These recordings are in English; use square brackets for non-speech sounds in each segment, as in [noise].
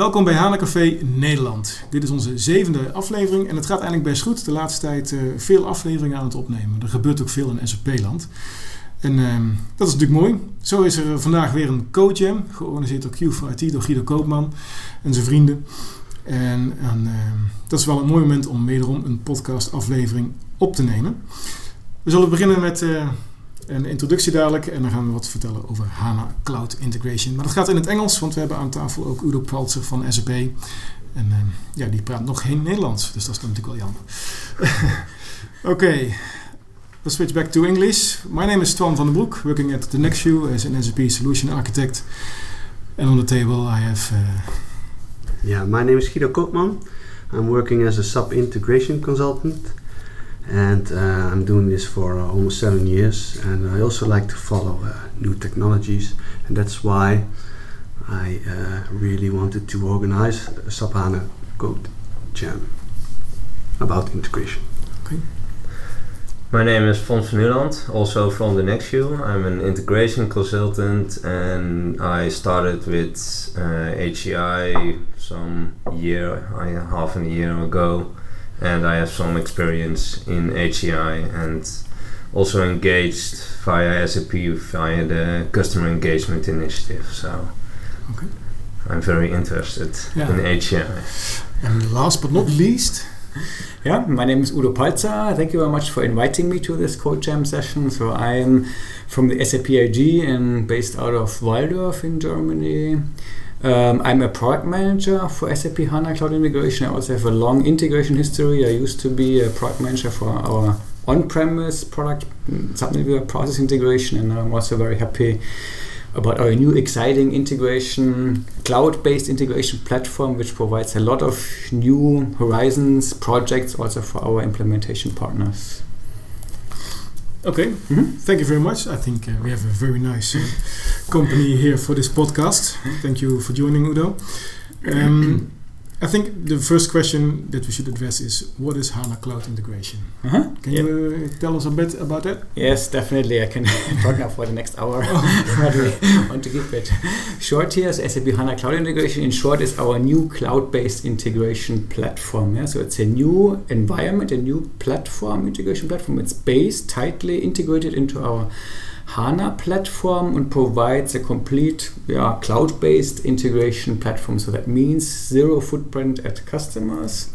Welkom bij HANA Café Nederland. Dit is onze zevende aflevering en het gaat eigenlijk best goed. De laatste tijd uh, veel afleveringen aan het opnemen. Er gebeurt ook veel in SAP-land. En uh, dat is natuurlijk mooi. Zo is er vandaag weer een co-jam, georganiseerd door Q4IT, door Guido Koopman en zijn vrienden. En, uh, dat is wel een mooi moment om wederom een podcast-aflevering op te nemen. We zullen beginnen met uh, een introductie dadelijk en dan gaan we wat vertellen over HANA Cloud Integration. Maar dat gaat in het Engels, want we hebben aan tafel ook Udo Paltzer van SAP. En uh, ja, die praat nog geen Nederlands, dus dat is natuurlijk wel jammer. [laughs] Oké, let's switch back to English. My name is Twan van den Broek, working at the Nextview as an SAP Solution Architect. And on the table I have... Uh, yeah, my name is Guido Koopman. I'm working as a sub integration consultant and uh, I'm doing this for uh, almost seven years. And I also like to follow uh, new technologies, and that's why I uh, really wanted to organize a SAP HANA Code Jam about integration. Okay. My name is Fons van Nuland, also from the Nextview. I'm an integration consultant and I started with uh, HCI some year, half a year ago and I have some experience in HCI and also engaged via SAP via the customer engagement initiative. So okay. I'm very interested yeah. in HCI. And last but not least, yeah, my name is Udo Paltzer. Thank you very much for inviting me to this Code Jam session. So I'm from the SAP AG and based out of Walldorf in Germany. Um, I'm a product manager for SAP HANA Cloud Integration. I also have a long integration history. I used to be a product manager for our on-premise product SAP middleware process integration, and I'm also very happy about our new exciting integration, cloud-based integration platform, which provides a lot of new horizons projects also for our implementation partners. Okay, mm-hmm. thank you very much. I think uh, we have a very nice uh, company here for this podcast. Thank you for joining, Udo. Um, [clears throat] I think the first question that we should address is what is HANA Cloud Integration? Uh-huh. Can yeah. you uh, tell us a bit about that? Yes, definitely. I can [laughs] talk now for the next hour, [laughs] but we want to keep it short here. So SAP HANA Cloud Integration, in short, is our new cloud-based integration platform. Yeah? So it's a new environment, a new platform, integration platform. It's based tightly integrated into our HANA platform and provides a complete yeah, cloud based integration platform. So that means zero footprint at customers.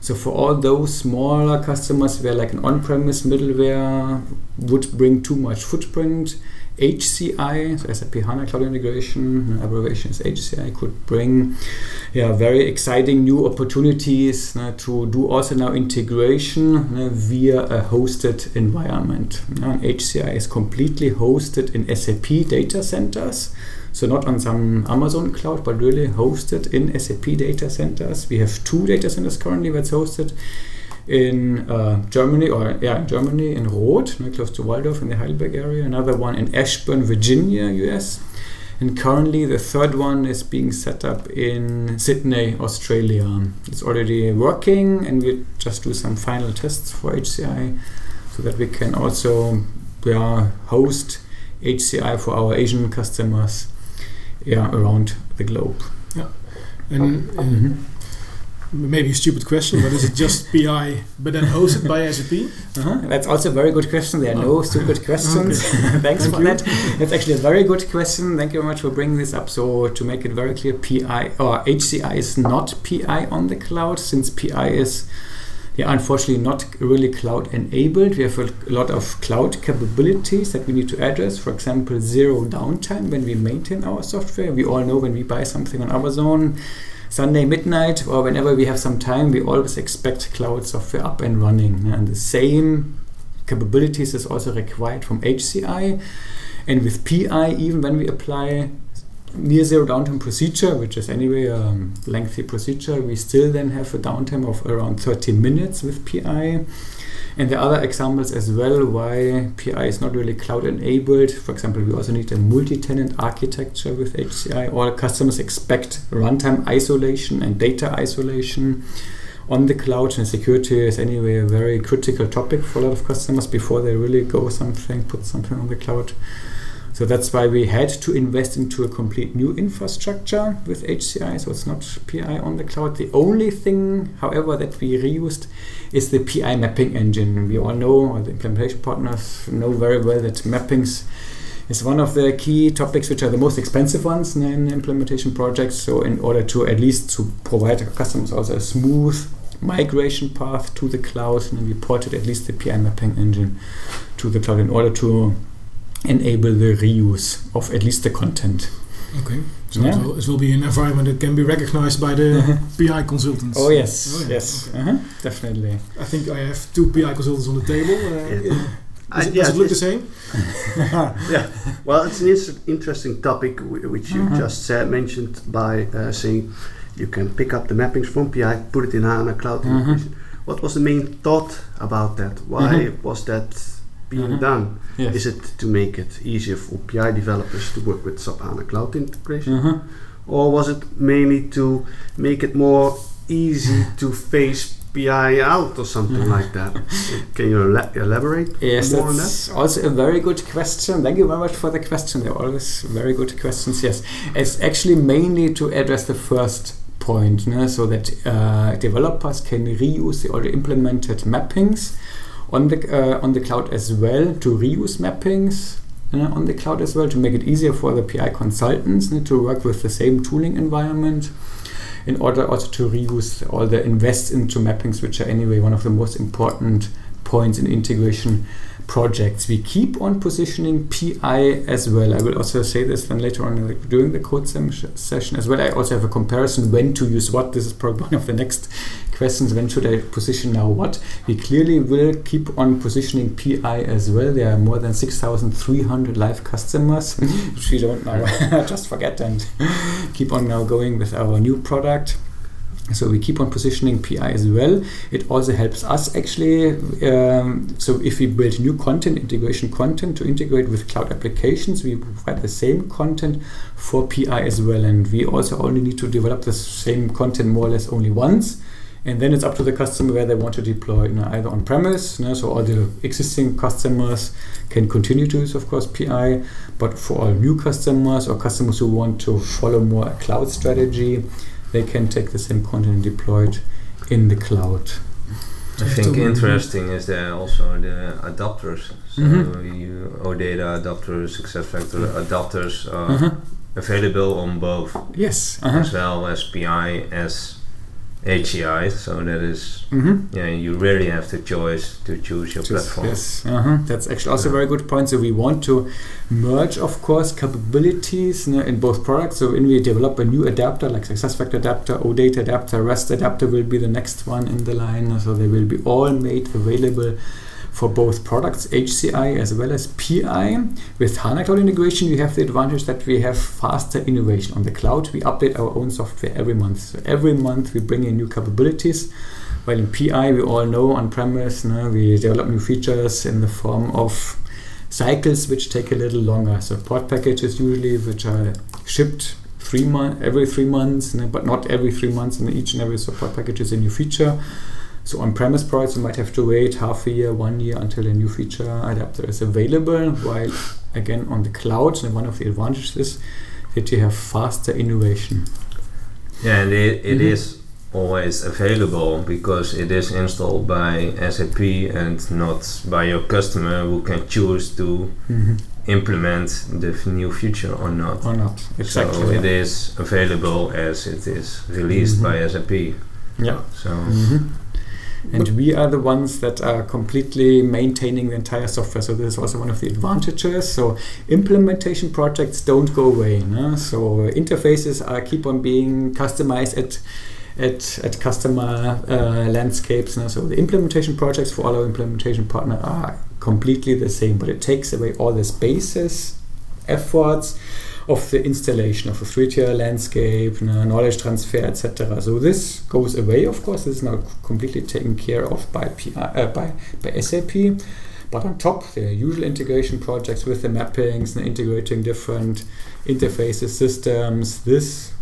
So for all those smaller customers where like an on premise middleware would bring too much footprint, HCI, so SAP HANA Cloud Integration, abbreviation is HCI, could bring yeah, very exciting new opportunities uh, to do also now integration uh, via a hosted environment. Uh, HCI is completely hosted in SAP data centers. So not on some Amazon cloud, but really hosted in SAP data centers. We have two data centers currently that's hosted in uh, Germany, or yeah, in Germany, in Rot, close to Walldorf in the Heidelberg area. Another one in Ashburn, Virginia, US. And currently, the third one is being set up in Sydney, Australia. It's already working, and we just do some final tests for HCI so that we can also yeah, host HCI for our Asian customers yeah, around the globe. Yeah. And, mm-hmm maybe a stupid question, but is it just [laughs] PI but then hosted by SAP? Uh-huh. That's also a very good question. There are oh. no stupid [laughs] questions. [laughs] Thanks Thank for you. that. That's actually a very good question. Thank you very much for bringing this up. So to make it very clear, PI or HCI is not PI on the cloud since PI is yeah, unfortunately not really cloud enabled. We have a lot of cloud capabilities that we need to address. For example, zero downtime when we maintain our software. We all know when we buy something on Amazon, Sunday midnight or whenever we have some time, we always expect cloud software up and running. And the same capabilities is also required from HCI. And with PI, even when we apply near zero downtime procedure, which is anyway a lengthy procedure, we still then have a downtime of around 30 minutes with PI. And there are other examples as well why PI is not really cloud enabled. For example, we also need a multi tenant architecture with HCI. All customers expect runtime isolation and data isolation on the cloud, and security is anyway a very critical topic for a lot of customers before they really go something, put something on the cloud. So that's why we had to invest into a complete new infrastructure with HCI. So it's not PI on the cloud. The only thing, however, that we reused is the PI mapping engine. We all know, or the implementation partners know very well that mappings is one of the key topics which are the most expensive ones in implementation projects. So in order to at least to provide customers also a smooth migration path to the cloud, and we ported at least the PI mapping engine to the cloud in order to enable the reuse of at least the content. Okay. So Yeah. it, will, it will be an environment that can be recognized by the PI consultants. Oh yes, Oh, yeah. yes, Okay. uh-huh, definitely. I think I have two PI consultants on the table. Uh, Yeah. Does, I- it, yeah, does it look the same? [laughs] yeah. Well, it's an inter- interesting topic w- which you Mhm. just said, mentioned by uh, saying you can pick up the mappings from PI, put it in HANA Cloud. Integration. What was the main thought about that? Why was that being Mhm. done? Yes. Is it to make it easier for PI developers to work with SAP HANA Cloud Integration? Uh-huh. Or was it mainly to make it more easy [laughs] to phase PI out or something Mhm. like that? Can you ela- elaborate Yes, more on that? that's also a very good question. Thank you very much for the question. They're always very good questions. Yes, it's actually mainly to address the first point, no? so that uh, developers can reuse the already implemented mappings on the uh, on the cloud as well to reuse mappings. on the cloud as well to make it easier for the PI consultants to work with the same tooling environment in order also to reuse all the invest into mappings, which are anyway one of the most important points in integration projects. We keep on positioning PI as well. I will also say this then later on during the code session as well. I also have a comparison when to use what. This is probably [laughs] one of the next questions. When should I position now what? We clearly will keep on positioning PI as well. There are more than 6,300 live customers, [laughs] which we don't now [laughs] just forget and keep on now going with our new product. So we keep on positioning PI as well. It also helps us actually. Um, so if we build new content, integration content to integrate with cloud applications, we provide the same content for PI as well. And we also only need to develop the same content more or less only once. And then it's up to the customer where they want to deploy, you know, either on premise. You know, so all the existing customers can continue to use, of course, PI. But for all new customers or customers who want to follow more a cloud strategy, they can take the same content and deploy it in the cloud. I think interesting is there also the adapters. So Mhm. you OData adapters, SuccessFactors adapters are Uh-huh. available on both, Yes. Uh-huh. as well as PI as HCI. So that is, Mhm. yeah, you really have the choice to choose your Just- platform. Yes, uh-huh. that's actually also a very good point. So we want to merge, of course, capabilities you know, in both products. So when we develop a new adapter like SuccessFactor adapter, OData adapter, REST adapter will be the next one in the line. So they will be all made available for both products, HCI as well as PI. With HANA Cloud integration, we have the advantage that we have faster innovation on the cloud. We update our own software every month. So every month we bring in new capabilities. While in PI, we all know on premise, no, we develop new features in the form of cycles which take a little longer. So port packages usually which are shipped three month every three months, but not every three months. And each and every support package is a new feature. So on-premise products, you might have to wait half a year, one year until a new feature adapter is available. While again on the cloud, and one of the advantages is that you have faster innovation. Yeah, and it, it Mhm. is always available because it is installed by SAP and not by your customer who can choose to implement the new feature or not. Or not exactly. So it yeah. is available as it is released Mhm. by SAP. Yeah. So And we are the ones that are completely maintaining the entire software. So this is also one of the advantages. So implementation projects don't go away. No? So interfaces are keep on being customized at at, at customer uh, landscapes. No? So the implementation projects for all our implementation partner are completely the same, but it takes away all the spaces, efforts of the installation of a three-tier landscape, knowledge transfer, etc. So this goes away. Of course, this is now completely taken care of by PI, uh, by by SAP. But on top, the usual integration projects with the mappings and integrating different interfaces, systems. This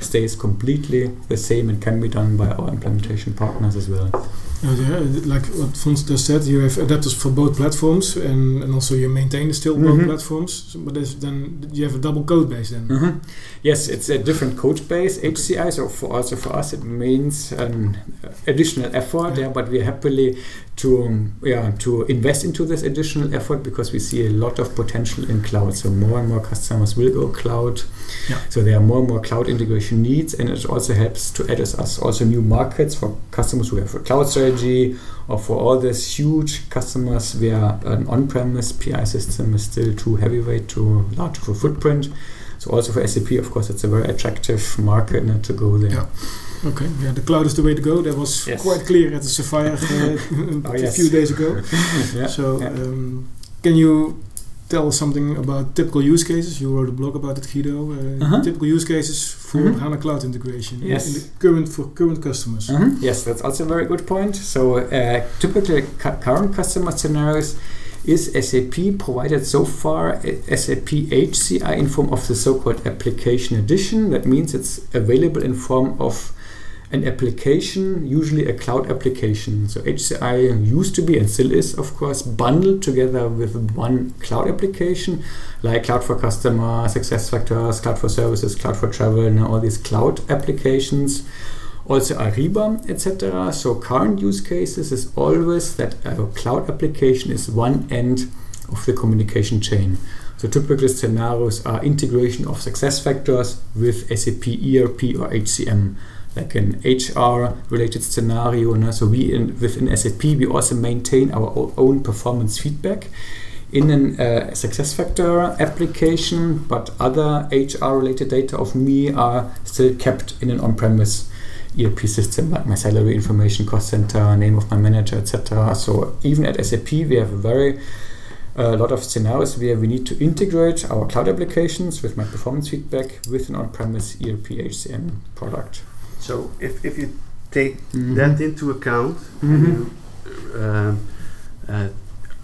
stays completely the same and can be done by our implementation partners as well. Uh, yeah, like what Fons just said, you have adapters for both platforms, and, and also you maintain the still both Mhm. platforms. So, but then you have a double code base then. Mhm. Yes, it's a different code base, HCI. So for also for us, it means an additional effort. Yeah. Yeah, but we're happily to um, yeah to invest into this additional effort because we see a lot of potential in cloud. So more and more customers will go cloud. Yeah. So there are more and more cloud integration needs, and it also helps to address us also new markets for customers who have a cloud strategy, or for all these huge customers where an on-premise PI system is still too heavyweight, too large of a footprint. So also for SAP, of course, it's a very attractive market uh, to go there. Yeah. Okay, yeah, the cloud is the way to go. That was Yes. quite clear at the Sapphire uh, [laughs] Oh, a yes. few days ago. [laughs] Yeah. So, um, can you tell us something about typical use cases? You wrote a blog about it, Guido. Uh, Uh-huh. Typical use cases for Mhm. HANA Cloud integration Yes. in the current for current customers. Mhm. Yes, that's also a very good point. So, uh, typically, cu- current customer scenarios is SAP provided so far SAP HCI in form of the so-called application edition. That means it's available in form of an application, usually a cloud application. So HCI used to be and still is, of course, bundled together with one cloud application, like Cloud for Customer, SuccessFactors, Cloud for Services, Cloud for Travel, and all these cloud applications also Ariba, etc. So current use cases is always that a cloud application is one end of the communication chain. So typical scenarios are integration of SuccessFactors with SAP ERP or HCM, like an HR related scenario. So we in, within SAP we also maintain our own performance feedback in an uh, success factor application, but other HR related data of me are still kept in an on-premise ERP system like my salary information, cost center, name of my manager, etc. So even at SAP, we have a very a lot of scenarios where we need to integrate our cloud applications with my performance feedback with an on-premise ERP HCM product. So if, if you take Mhm. that into account, Mhm. and you um, uh,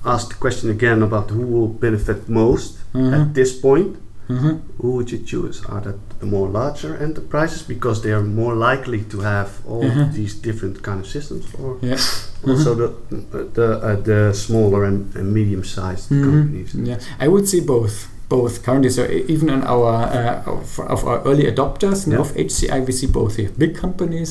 ask the question again about who will benefit most Mhm. at this point, Mhm. who would you choose? Are that the more larger enterprises because they are more likely to have all these different kind of systems, or Yeah. also the the uh, the smaller and, and medium-sized companies? Yeah, I would say both. Both currently, so even in our uh, of, of our early adopters Yeah. of HCI, we see both. We have big companies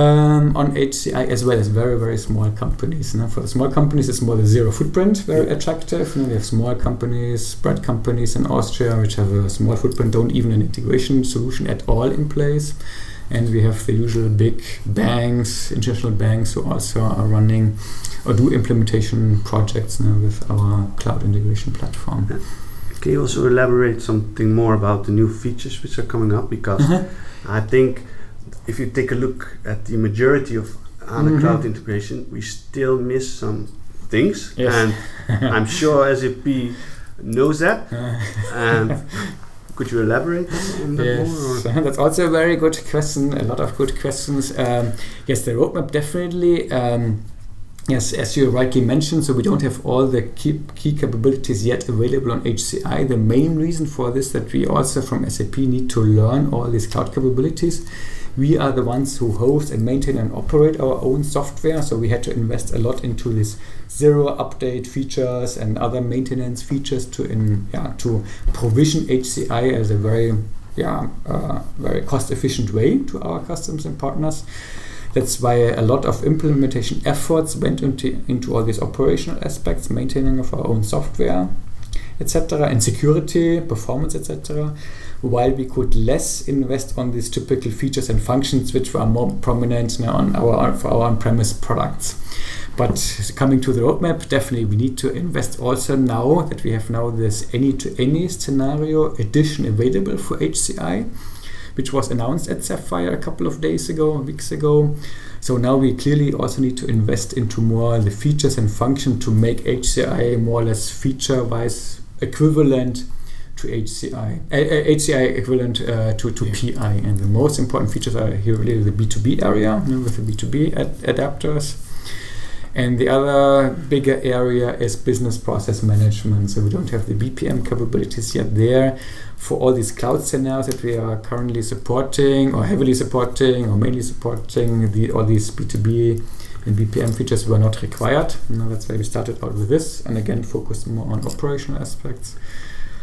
um, on HCI as well as very very small companies. Now, for the small companies, it's more the zero footprint, very attractive. Now, we have small companies, bread companies in Austria, which have a small footprint, don't even an integration solution at all in place. And we have the usual big banks, international banks, who also are running or do implementation projects now with our cloud integration platform. Can you also elaborate something more about the new features which are coming up? Because Uh-huh. I think if you take a look at the majority of HANA Mhm. cloud integration, we still miss some things, Yes. and [laughs] I'm sure SAP knows that. [laughs] And could you elaborate on that Yes, more? or- [laughs] that's also a very good question. A lot of good questions. Um, yes, the roadmap definitely. Um, yes, as you rightly mentioned, so we don't have all the key, key capabilities yet available on HCI. The main reason for this that we also from SAP need to learn all these cloud capabilities. We are the ones who host and maintain and operate our own software, so we had to invest a lot into this zero update features and other maintenance features to in yeah to provision HCI as a very yeah uh, very cost efficient way to our customers and partners. That's why a lot of implementation efforts went into, into all these operational aspects, maintaining of our own software, etc., and security, performance, etc. While we could less invest on these typical features and functions which were more prominent now on our for our on-premise products. But coming to the roadmap, definitely we need to invest also now that we have now this any-to-any scenario edition available for HCI which was announced at Sapphire a couple of days ago, weeks ago. So now we clearly also need to invest into more the features and function to make HCI more or less feature-wise equivalent to HCI, uh, uh, HCI equivalent uh, to, to Yeah. PI. And the most important features are here really the B2B area you know, with the B2B ad- adapters. And the other bigger area is business process management. So we don't have the BPM capabilities yet there for all these cloud scenarios that we are currently supporting or heavily supporting or mainly supporting the, all these B2B and BPM features were not required. That's why we started out with this, and again focused more on operational aspects.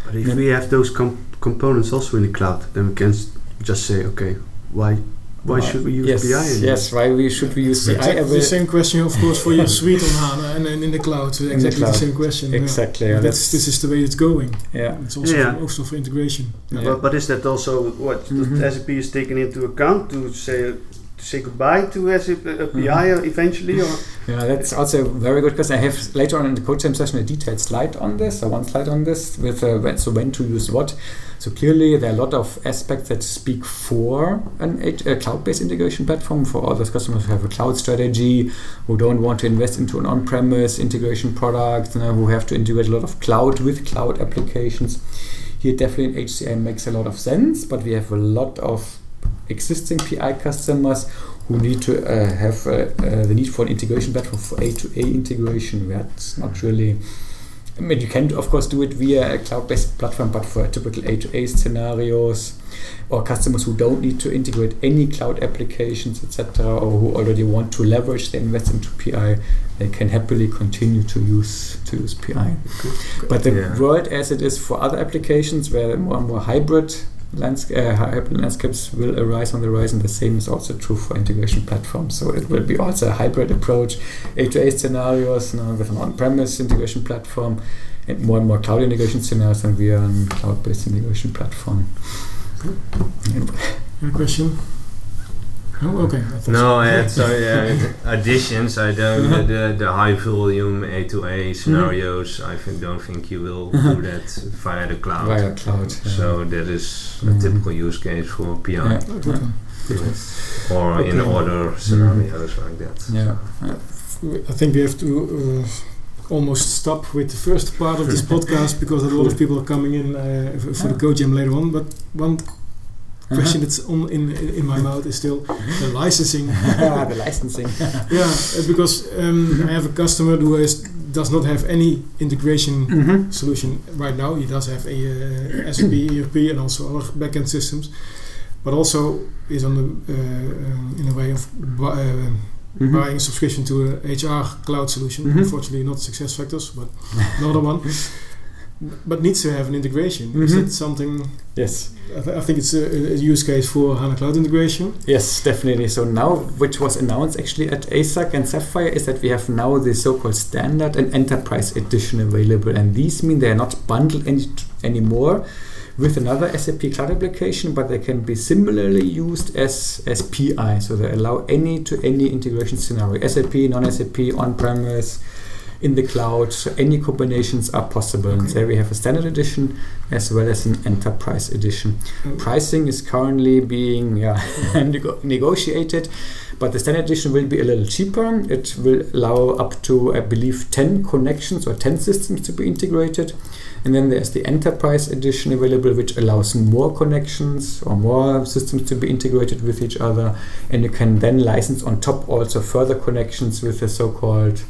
But if we have those com- components also in the cloud, then we can just say, okay, why why Uh, should we use yes, PI? in Yes, why we should we use CI? Exactly the same question, of course, for your [laughs] suite on HANA and, and in the cloud. So the exactly the, cloud. same question. yeah. Exactly. Yeah, But that's This, this is the way it's going. yeah. It's also, Yeah. for, also for integration. Yeah, Yeah. But, but is that also what Mhm. the SAP is taking into account to say to say goodbye to SAP uh, Mm-hmm. PI eventually? Or [laughs] Yeah, that's also a very good question. I have later on in the code jam session a detailed slide on this, or one slide on this, with uh, when, so when to use what. So clearly, there are a lot of aspects that speak for an a cloud-based integration platform for all those customers who have a cloud strategy, who don't want to invest into an on-premise integration product, you know, who have to integrate a lot of cloud with cloud applications. Here, definitely, in HCI makes a lot of sense, but we have a lot of existing PI customers who need to uh, have uh, uh, the need for an integration platform for A to A integration. That's not really. I mean, you can of course do it via a cloud-based platform, but for typical A to A scenarios, or customers who don't need to integrate any cloud applications, etc., or who already want to leverage the invest into PI, they can happily continue to use to use PI. But the Yeah. world as it is for other applications, where more and more hybrid landscape, uh, hybrid landscapes will arise on the horizon. The same is also true for integration platforms. So it will be also a hybrid approach, A to A scenarios you with an on-premise integration platform, and more and more cloud integration scenarios, and we are a cloud-based integration platform. Any question? Oh, okay. No, so. Had [laughs] so yeah, additions. I don't the, the the high volume A to A scenarios. I think, don't think you will do that via the cloud. Via cloud. yeah. So that is a Mhm. typical use case for PI Yeah. Good one. Good or in Okay. other scenarios like that. Yeah. I think we have to uh, almost stop with the first part of this [laughs] podcast because a lot of people are coming in uh, for the code jam later on. But one question that's on in in my mouth is still the licensing. Uh-huh. the licensing. [laughs] [laughs] yeah, because um, I have a customer who has, does not have any integration Mhm. solution right now. He does have a uh, SAP [coughs] ERP and also other backend systems, but also is on the uh, um, in a way of uh, Mhm. buying a subscription to a HR cloud solution. Mhm. Unfortunately, not SuccessFactors, but [laughs] another one. But needs to have an integration. Is Mhm. it something? Yes. I, th- I think it's a, a use case for HANA Cloud integration. Yes, definitely. So now, which was announced actually at ASAC and Sapphire, is that we have now the so-called standard and enterprise edition available, and these mean they are not bundled any anymore with another SAP cloud application, but they can be similarly used as as PI. So they allow any to any integration scenario: SAP, non-SAP, on-premise. In the cloud, so any combinations are possible. And there we have a standard edition as well as an enterprise edition Uh, pricing is currently being yeah, [laughs] negotiated, but the standard edition will be a little cheaper. It will allow up to, I believe, 10 connections or 10 systems to be integrated. And then there's the enterprise edition available, which allows more connections or more systems to be integrated with each other. And you can then license on top also further connections with the so called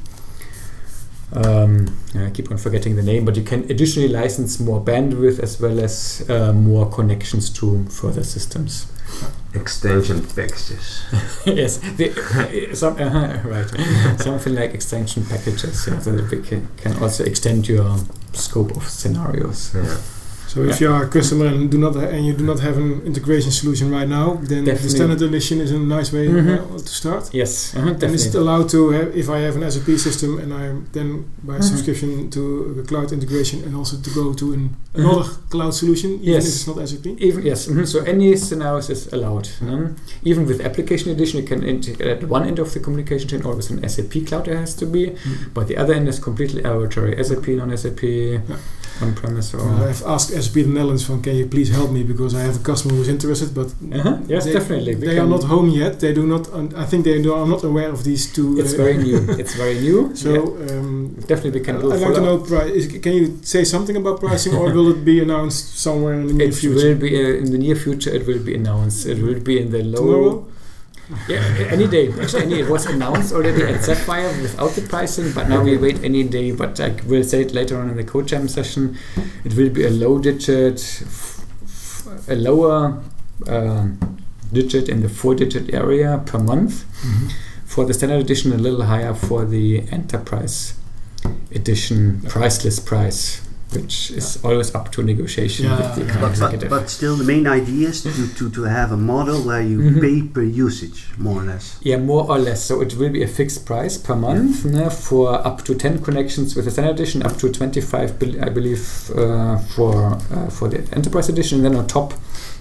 um, I keep on forgetting the name, but you can additionally license more bandwidth as well as uh, more connections to further systems. Extension packages. [laughs] yes, the, uh, some, uh, right, [laughs] something like extension packages, yeah, so that we can, can also extend your scope of scenarios. Yeah. So if you are a customer and do not and you do not have an integration solution right now, then Definitely. the standard edition is a nice way Mhm. uh, to start. Yes, uh And is it definitely. allowed to have, if I have an SAP system and I then buy a Mhm. subscription to a cloud integration and also to go to an, another cloud solution, even Yes. if it's not SAP? Even, yes, mhm, so any scenarios is allowed. Even with application edition, you can integrate at one end of the communication chain, always an SAP cloud it has to be, but the other end is completely arbitrary. SAP, non-SAP, on-premise, or Uh, I've asked SAP the Netherlands from, can you please help me because I have a customer who's interested, but Uh-huh. Yes, they, definitely. We They are not home yet. They do not. un- I think they do, are not aware of these two. It's uh, very new. [laughs] It's very new. So yeah. um, definitely we can I'd like to know. Pri- is, can you say something about pricing, or [laughs] will it be announced somewhere in the near It future? will be uh, in the near future. It will be announced. It will be in the low. Tomorrow? Yeah, any day. Actually, any, it was announced already at Sapphire without the pricing, but now we wait any day. But I will say it later on in the code jam session. It will be a low digit, f- f- a lower um digit in the four digit area per month Mhm. for the standard edition, a little higher for the enterprise edition price list price, which is always up to negotiation Yeah. with the account But, but, executive. but still, the main idea is to, to, to have a model where you Mhm. pay per usage, more or less. Yeah, more or less. So it will be a fixed price per month no, for up to 10 connections with the standard edition, up to 25, bel- I believe, uh, for uh, for the enterprise edition. And then on top,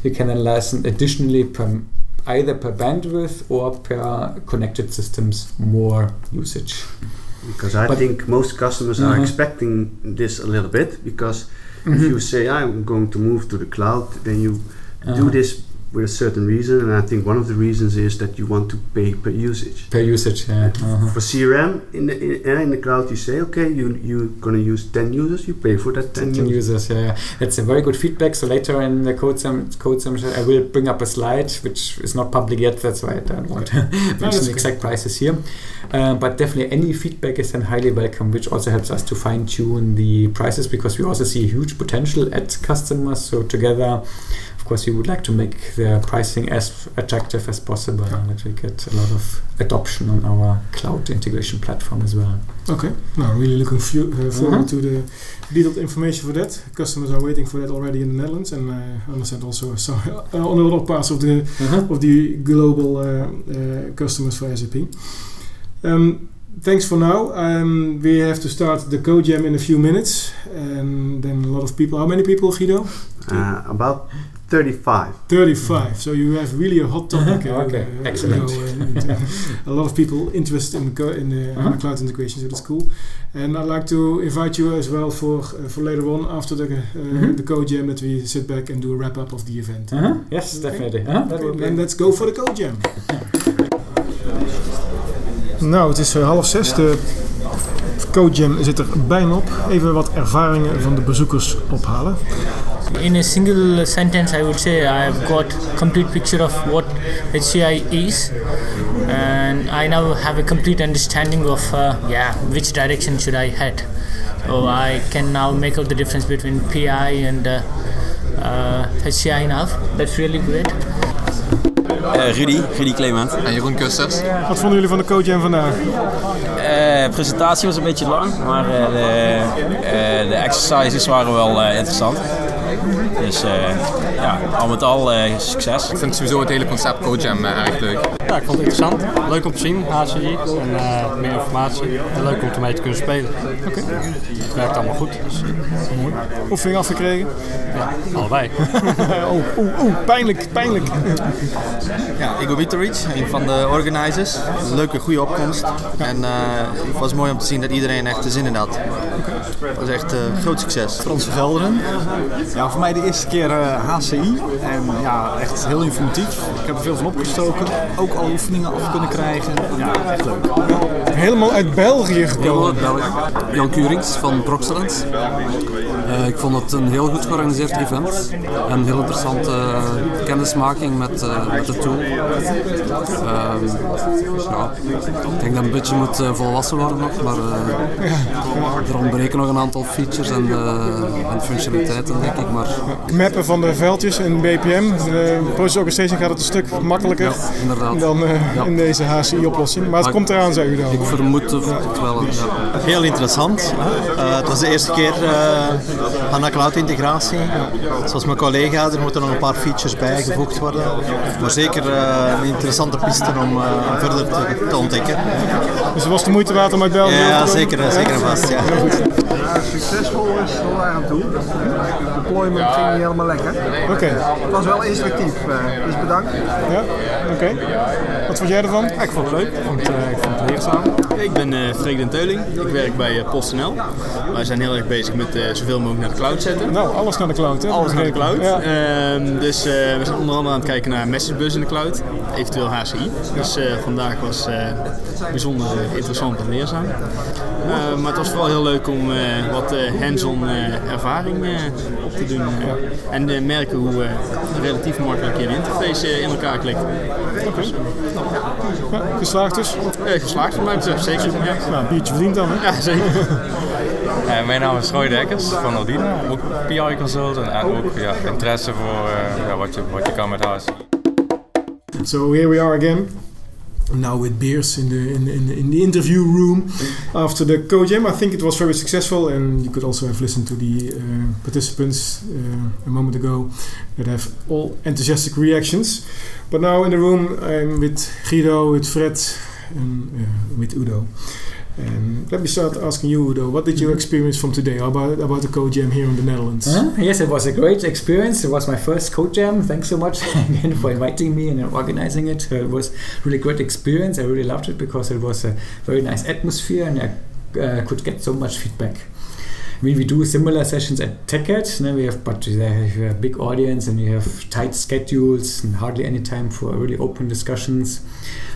you can then license additionally per either per bandwidth or per connected systems more usage. Because I But- think most customers are Mhm. expecting this a little bit. Because if Mhm. you say I'm going to move to the cloud, then you do Uh-huh. this with a certain reason. And I think one of the reasons is that you want to pay per usage. Per usage, yeah. Uh-huh. For CRM in the in, in the cloud, you say, okay, you you're gonna use ten users, you pay for that ten 10 users. users, yeah, yeah. That's a very good feedback. So later in the code sum, code sum, I will bring up a slide which is not public yet. That's why I don't want to [laughs] mention the exact prices here. Uh, but definitely, any feedback is then highly welcome, which also helps us to fine tune the prices because we also see huge potential at customers. So together. Of course, we would like to make the pricing as attractive as possible, and that we get a lot of adoption on our cloud integration platform as well. Okay, now really looking fu- uh, forward Mhm. to the detailed information for that. Customers are waiting for that already in the Netherlands, and uh, I understand also [laughs] some uh, on other parts of the of the global uh, uh, customers for SAP. Um, thanks for now. Um, we have to start the code jam in a few minutes, and then a lot of people. How many people, Guido? Uh, about thirty-five. 35. So you have really a hot topic. uh, [laughs] Okay, uh, excellent. you know, uh, a lot of people interested in, co- in the Uh-huh. HANA cloud integration, so that's cool. And I'd like to invite you as well for uh, for later on after the uh, Mhm. the code jam that we sit back and do a wrap up of the event. Uh-huh. Yes, Okay. definitely. Uh-huh. That Okay, will be then let's go for the code jam. [laughs] Nou, het is half zes. De code jam zit er bijna op. Even wat ervaringen van de bezoekers ophalen. In a single sentence, I would say I've got complete picture of what HCI is, and I now have a complete understanding of uh, yeah which direction should I head. So I can now make out the difference between PI and uh, uh, HCI now. That's really great. Eh, Rudy, Rudy Clement. En Jeroen Kusters. Wat vonden jullie van de code jam vandaag? Eh, De presentatie was een beetje lang, maar eh, de, eh, de exercises waren wel eh, interessant. Dus eh, ja, al met al eh, succes. Ik vind sowieso het hele concept CodeJam eh, erg leuk. Ja, ik vond het interessant. Leuk om te zien, HCI. En eh, meer informatie. En leuk om ermee te kunnen spelen. Oké. Het werkt allemaal goed. Dus, Oefening afgekregen? ja, allebei. [laughs] oh, oeh, oeh, pijnlijk, pijnlijk. Ja, Igor Vitoric, een van de organizers. Leuke, goede opkomst. En eh, het was mooi om te zien dat iedereen echt de zin in had. Het was echt een groot succes. Frans Vergelderen. Ja, voor mij de eerste keer eh, HCI. En ja, echt heel informatief. Ik heb er veel van opgestoken. Ook al oefeningen af kunnen krijgen. Ja, echt leuk. Helemaal uit België gekomen. Jan Curings van Proxelens. Eh, ik vond het een heel goed georganiseerd event. En een heel interessante kennismaking met, eh, met de tool. Ehm, ja, ik denk dat het een beetje moet eh, volwassen worden nog, maar eh, er ontbreken nog een aantal features en, en functionaliteiten, denk ik. Maar Mappen van de veldjes in BPM. De process orchestration gaat het een stuk makkelijker ja, inderdaad. dan Ja. in deze HCI-oplossing. Maar het Maar komt eraan, zeg u dan. Ik vermoed het wel. Ja. Heel interessant. Eh, het was de eerste keer uh, HANA Cloud integratie. Zoals mijn collega, er moeten nog een paar features bijgevoegd worden. Maar zeker eh, een interessante piste om eh, verder te, te ontdekken. Dus het was de moeite waard om uit België over Ja, zeker, eh, zeker en vast. Ja. succesvol is daar aan toe. De deployment ging niet helemaal lekker. Oké, Het was wel instructief, eh, dus bedankt. ja, oké. Wat vond jij ervan? ik vond het leuk. Ik vond, eh, ik vond het leerzaam. Ik ben uh, Freek den Teuling. Ik werk bij uh, PostNL. Wij zijn heel erg bezig met uh, zoveel mogelijk naar de cloud zetten. Nou, alles naar de cloud, hè? Alles naar de cloud. Ja. Uh, dus we zijn onder andere aan het kijken naar Messagebus in de cloud. Eventueel HCI. Dus vandaag was bijzonder interessant en leerzaam. maar het was vooral heel leuk om wat hands-on ervaring op te doen. En merken hoe relatief makkelijk je interface in elkaar klikt. Oké. Ja, geslaagd dus? geslaagd van mij betreft, zeker. Ja. Nou, biertje verdiend dan, hè? Ja, zeker. Uh, mijn naam is Roy Dekkers van Aldina, ook PI consultant en ook ja, interesse voor uh, ja, wat, je, wat je kan met HSI. So here we are again. now with beers in the in, in, in the interview room after the co-jam. I think it was very successful, and you could also have listened to the uh, participants uh, a moment ago that have all enthusiastic reactions. But now in the room, I'm with Guido, with Fred, and uh, with Udo. And let me start asking you, Udo, what did you experience from today about about the Code Jam here in the Netherlands? Yes, it was a great experience. It was my first code jam. Thanks so much [laughs] again for inviting me and organizing it. Uh, it was really great experience. I really loved it because it was a very nice atmosphere and I uh, could get so much feedback. Mean, we do similar sessions at TechEd, no, we have, but you have a big audience and we have tight schedules and hardly any time for really open discussions.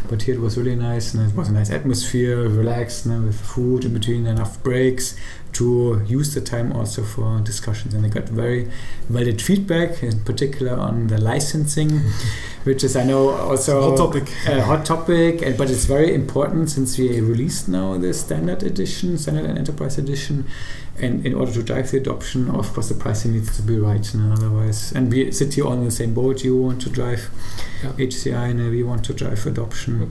But here it was really nice, and it was a nice atmosphere, relaxed, no, with food in between, enough breaks to use the time also for discussions. And I got very valid feedback, in particular on the licensing, [laughs] which is I know also Hot topic. a hot topic, and but it's very important since we released now the standard edition, standard and enterprise edition. And in order to drive the adoption, of course, the pricing needs to be right. No? Otherwise, and we sit here on the same boat. You want to drive HCI, and we want to drive adoption.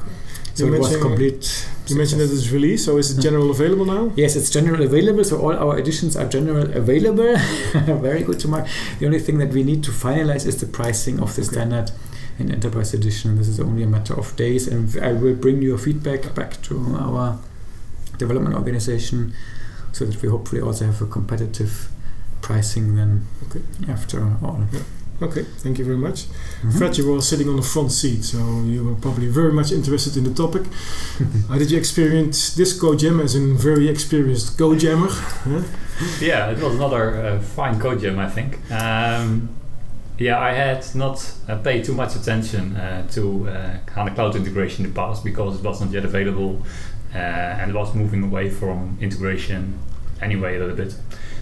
So You it was complete. You mentioned that it's released, so is it uh-huh. general available now? Yes, it's general available, so all our editions are general available. [laughs] Very good to mark. The only thing that we need to finalize is the pricing of the standard and enterprise edition. This is only a matter of days, and I will bring your feedback back to our development organization so that we hopefully also have a competitive pricing then after all. Okay, thank you very much. Mhm. Fred, you were sitting on the front seat, so you were probably very much interested in the topic. [laughs] How did you experience this co-jam as a very experienced co-jammer? Huh? yeah, it was another uh, fine code jam, I think. Um, yeah, I had not uh, paid too much attention uh, to uh, HANA Cloud integration in the past because it was not yet available uh, and it was moving away from integration anyway a little bit.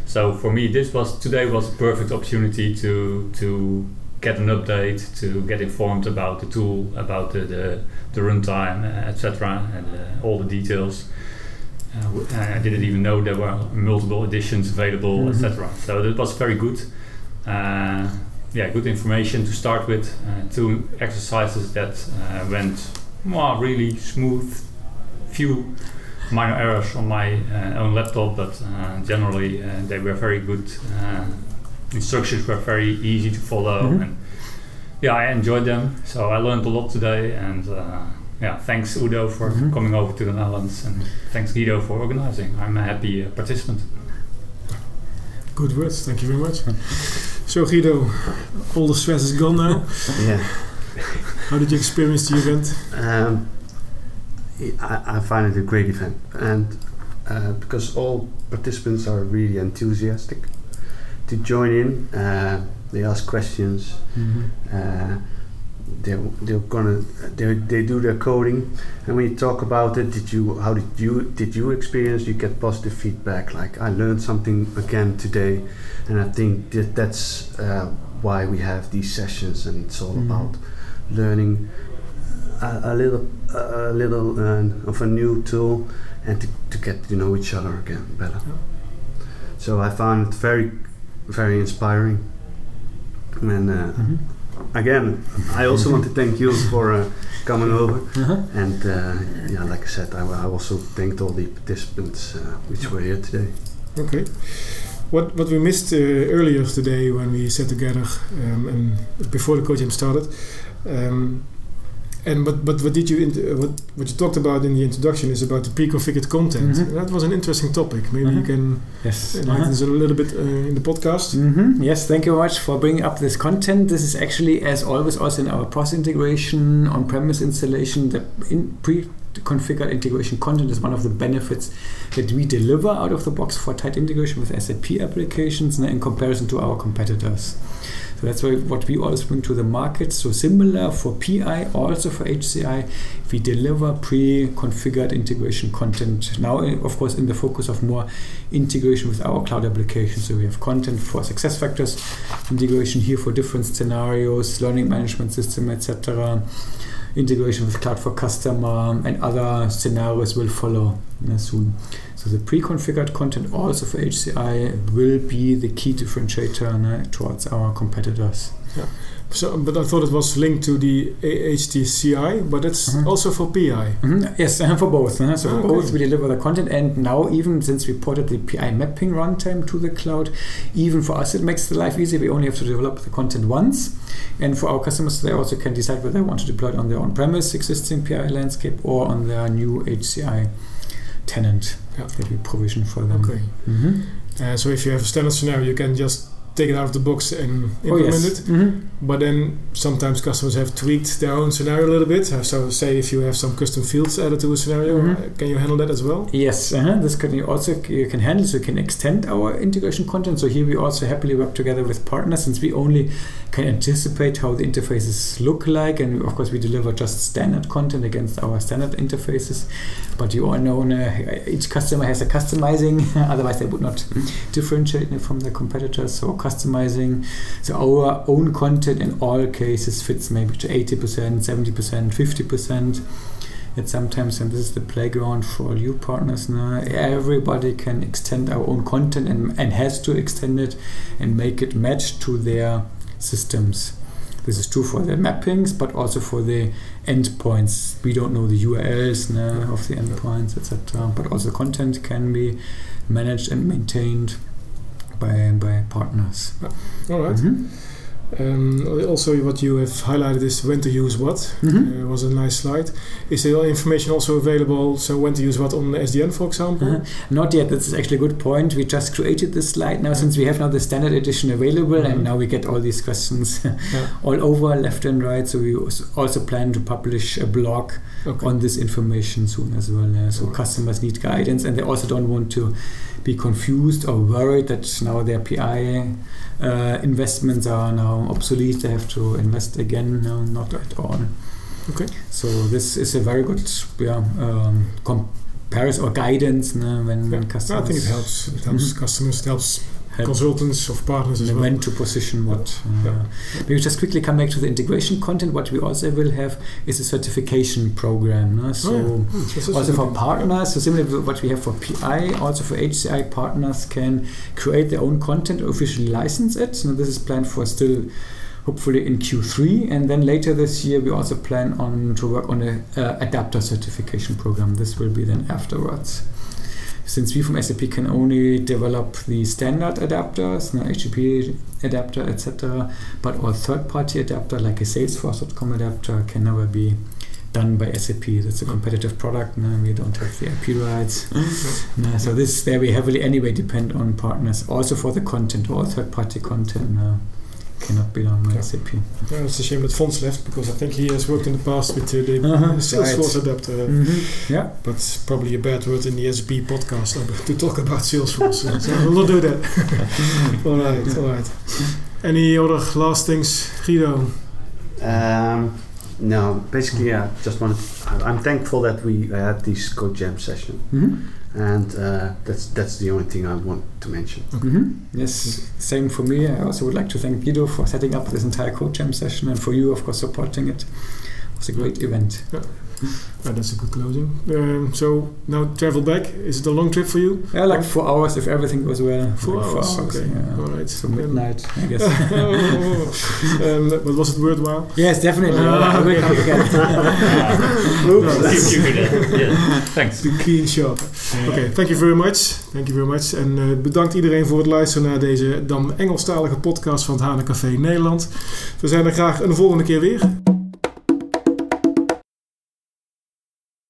So for me, this was today was a perfect opportunity to to get an update, to get informed about the tool, about the the, the runtime, uh, etc., and uh, all the details. Uh, I didn't even know there were multiple editions available, Mhm. etc. So that was very good. Uh, yeah, good information to start with. Uh, two exercises that uh, went well, really smooth. Few minor errors on my uh, own laptop, but uh, generally uh, they were very good. Uh, instructions were very easy to follow, Mhm. and yeah, I enjoyed them. So I learned a lot today, and uh, yeah, thanks Udo for Mhm. coming over to the Netherlands, and thanks Guido for organizing. I'm a happy uh, participant. Good words, thank you very much. So Guido, all the stress is gone now. Yeah. How did you experience the event? Um, I, I find it a great event, and uh, because all participants are really enthusiastic to join in, uh, they ask questions. Uh, they're, they're gonna they they do their coding, and when you talk about it, did you how did you did you experience? You get positive feedback like I learned something again today, and I think that that's uh, why we have these sessions, and it's all Mhm. about learning a, a little a little uh, of a new tool and to, to get to know each other again better. So I found it very very inspiring. And uh, again, I also want to [laughs] thank you for uh, coming over. And uh, yeah, like I said, I, I also thanked all the participants uh, which were here today. Okay. What what we missed uh, earlier today when we sat together um, and before the co-jam started, um, and but but what did you uh, what what you talked about in the introduction is about the pre-configured content. Mhm. That was an interesting topic. Maybe you Mhm. can Yes. enlighten Uh-huh. us a little bit uh, in the podcast. hmm Yes, thank you very much for bringing up this content. This is actually, as always, also in our POS integration, on-premise installation, the in pre-configured integration content is one of the benefits that we deliver out of the box for tight integration with SAP applications in comparison to our competitors. So that's why what we always bring to the market. So similar for PI, also for HCI, we deliver pre-configured integration content. Now, eh, of course, in the focus of more integration with our cloud application. So we have content for SuccessFactors, integration here for different scenarios, learning management system, etc. Integration with cloud for customer and other scenarios will follow soon. So the pre-configured content also for HCI will be the key differentiator towards our competitors. Yeah. So, but I thought it was linked to the A- HTCI, but it's also for PI. Mhm. Yes, uh, for both. uh, So Ah, for okay. both we deliver the content, and now even since we ported the PI mapping runtime to the cloud, even for us it makes the life easy. We only have to develop the content once, and for our customers they also can decide whether they want to deploy it on their on-premise existing PI landscape or on their new HCI tenant that we provision for them. Okay. Mhm. Uh, so if you have a standard scenario, you can just take it out of the box and Oh, implement yes. it. Mhm. But then sometimes customers have tweaked their own scenario a little bit. So say if you have some custom fields added to a scenario, Mhm. uh, can you handle that as well? Yes, uh this can you also you can handle. So you can extend our integration content. So here we also happily work together with partners, since we only can anticipate how the interfaces look like, and of course we deliver just standard content against our standard interfaces. But you all know uh, each customer has a customizing, [laughs] otherwise they would not differentiate from their competitors. So customizing, so our own content in all cases fits maybe to eighty percent, seventy percent, fifty percent that sometimes, and this is the playground for all you partners now, everybody can extend our own content and, and has to extend it and make it match to their systems. This is true for the mappings, but also for the endpoints. We don't know the URLs now of the endpoints, etc. But also content can be managed and maintained by by partners. All right. Mhm. Um, also, what you have highlighted is when to use what. Mhm. Uh, was a nice slide. Is there information also available? So when to use what on the SDN, for example? Uh-huh. Not yet. That's actually a good point. We just created this slide now since we have now the standard edition available, and now we get all these questions [laughs] all over left and right. So we also plan to publish a blog Okay. on this information soon as well. yeah. So customers need guidance, and they also don't want to be confused or worried that now their PI uh, investments are now obsolete. They have to invest again. No, not at all. Okay. So this is a very good yeah, um, comparison or guidance no, when, when I customers. think it helps. It helps Mhm. customers. It helps Help. Consultants of partners as and well. when to position what. Uh, Maybe just quickly come back to the integration content. What we also will have is a certification program. No? So Oh, yeah. Is also for partners, so similar to what we have for PI, also for HCI partners can create their own content, officially license it. So this is planned for still hopefully in Q3 and then later this year we also plan on to work on a uh, adapter certification program this will be then afterwards since we from SAP can only develop the standard adapters, no, HTTP adapter, etc., but all third-party adapter like a Salesforce.com adapter can never be done by SAP. That's a competitive product. No, we don't have the IP rights. Mm-hmm. no, so this there we heavily anyway depend on partners. Also for the content, all third-party content no, cannot be done by SAP. Yeah, it's a shame that Fons left because I think he has worked in the past with uh, the Uh-huh, [laughs] Salesforce right. adapter. Mhm, Yeah. But it's probably a bad word in the SAP podcast to talk about Salesforce. [laughs] so we'll not do that. [laughs] all right, all right. Any other last things, Guido? Um, no, basically, yeah. Just wanted. I- I'm thankful that we had this Code Jam session, Mhm. And uh, that's that's the only thing I want to mention. Mhm. Yes, same for me. I also would like to thank Guido for setting up this entire Code Jam session and for you, of course, supporting it. It was a great event. Yeah. Uh, [laughs] that's a good closing. Um, so now travel back. Is it a long trip for you? Yeah, like four hours if everything goes well. Four Like hours. okay. yeah. All right. So midnight, I guess. [laughs] um, but was it worthwhile? Yes, definitely. Ah, I will come okay. again. Oops. It. Yeah. Thanks. The clean shot. [laughs] Oké, thank you very much. Thank you very much. En eh, bedankt iedereen voor het luisteren naar deze dan Engelstalige podcast van het Hanen Café Nederland. We zijn er graag een volgende keer weer.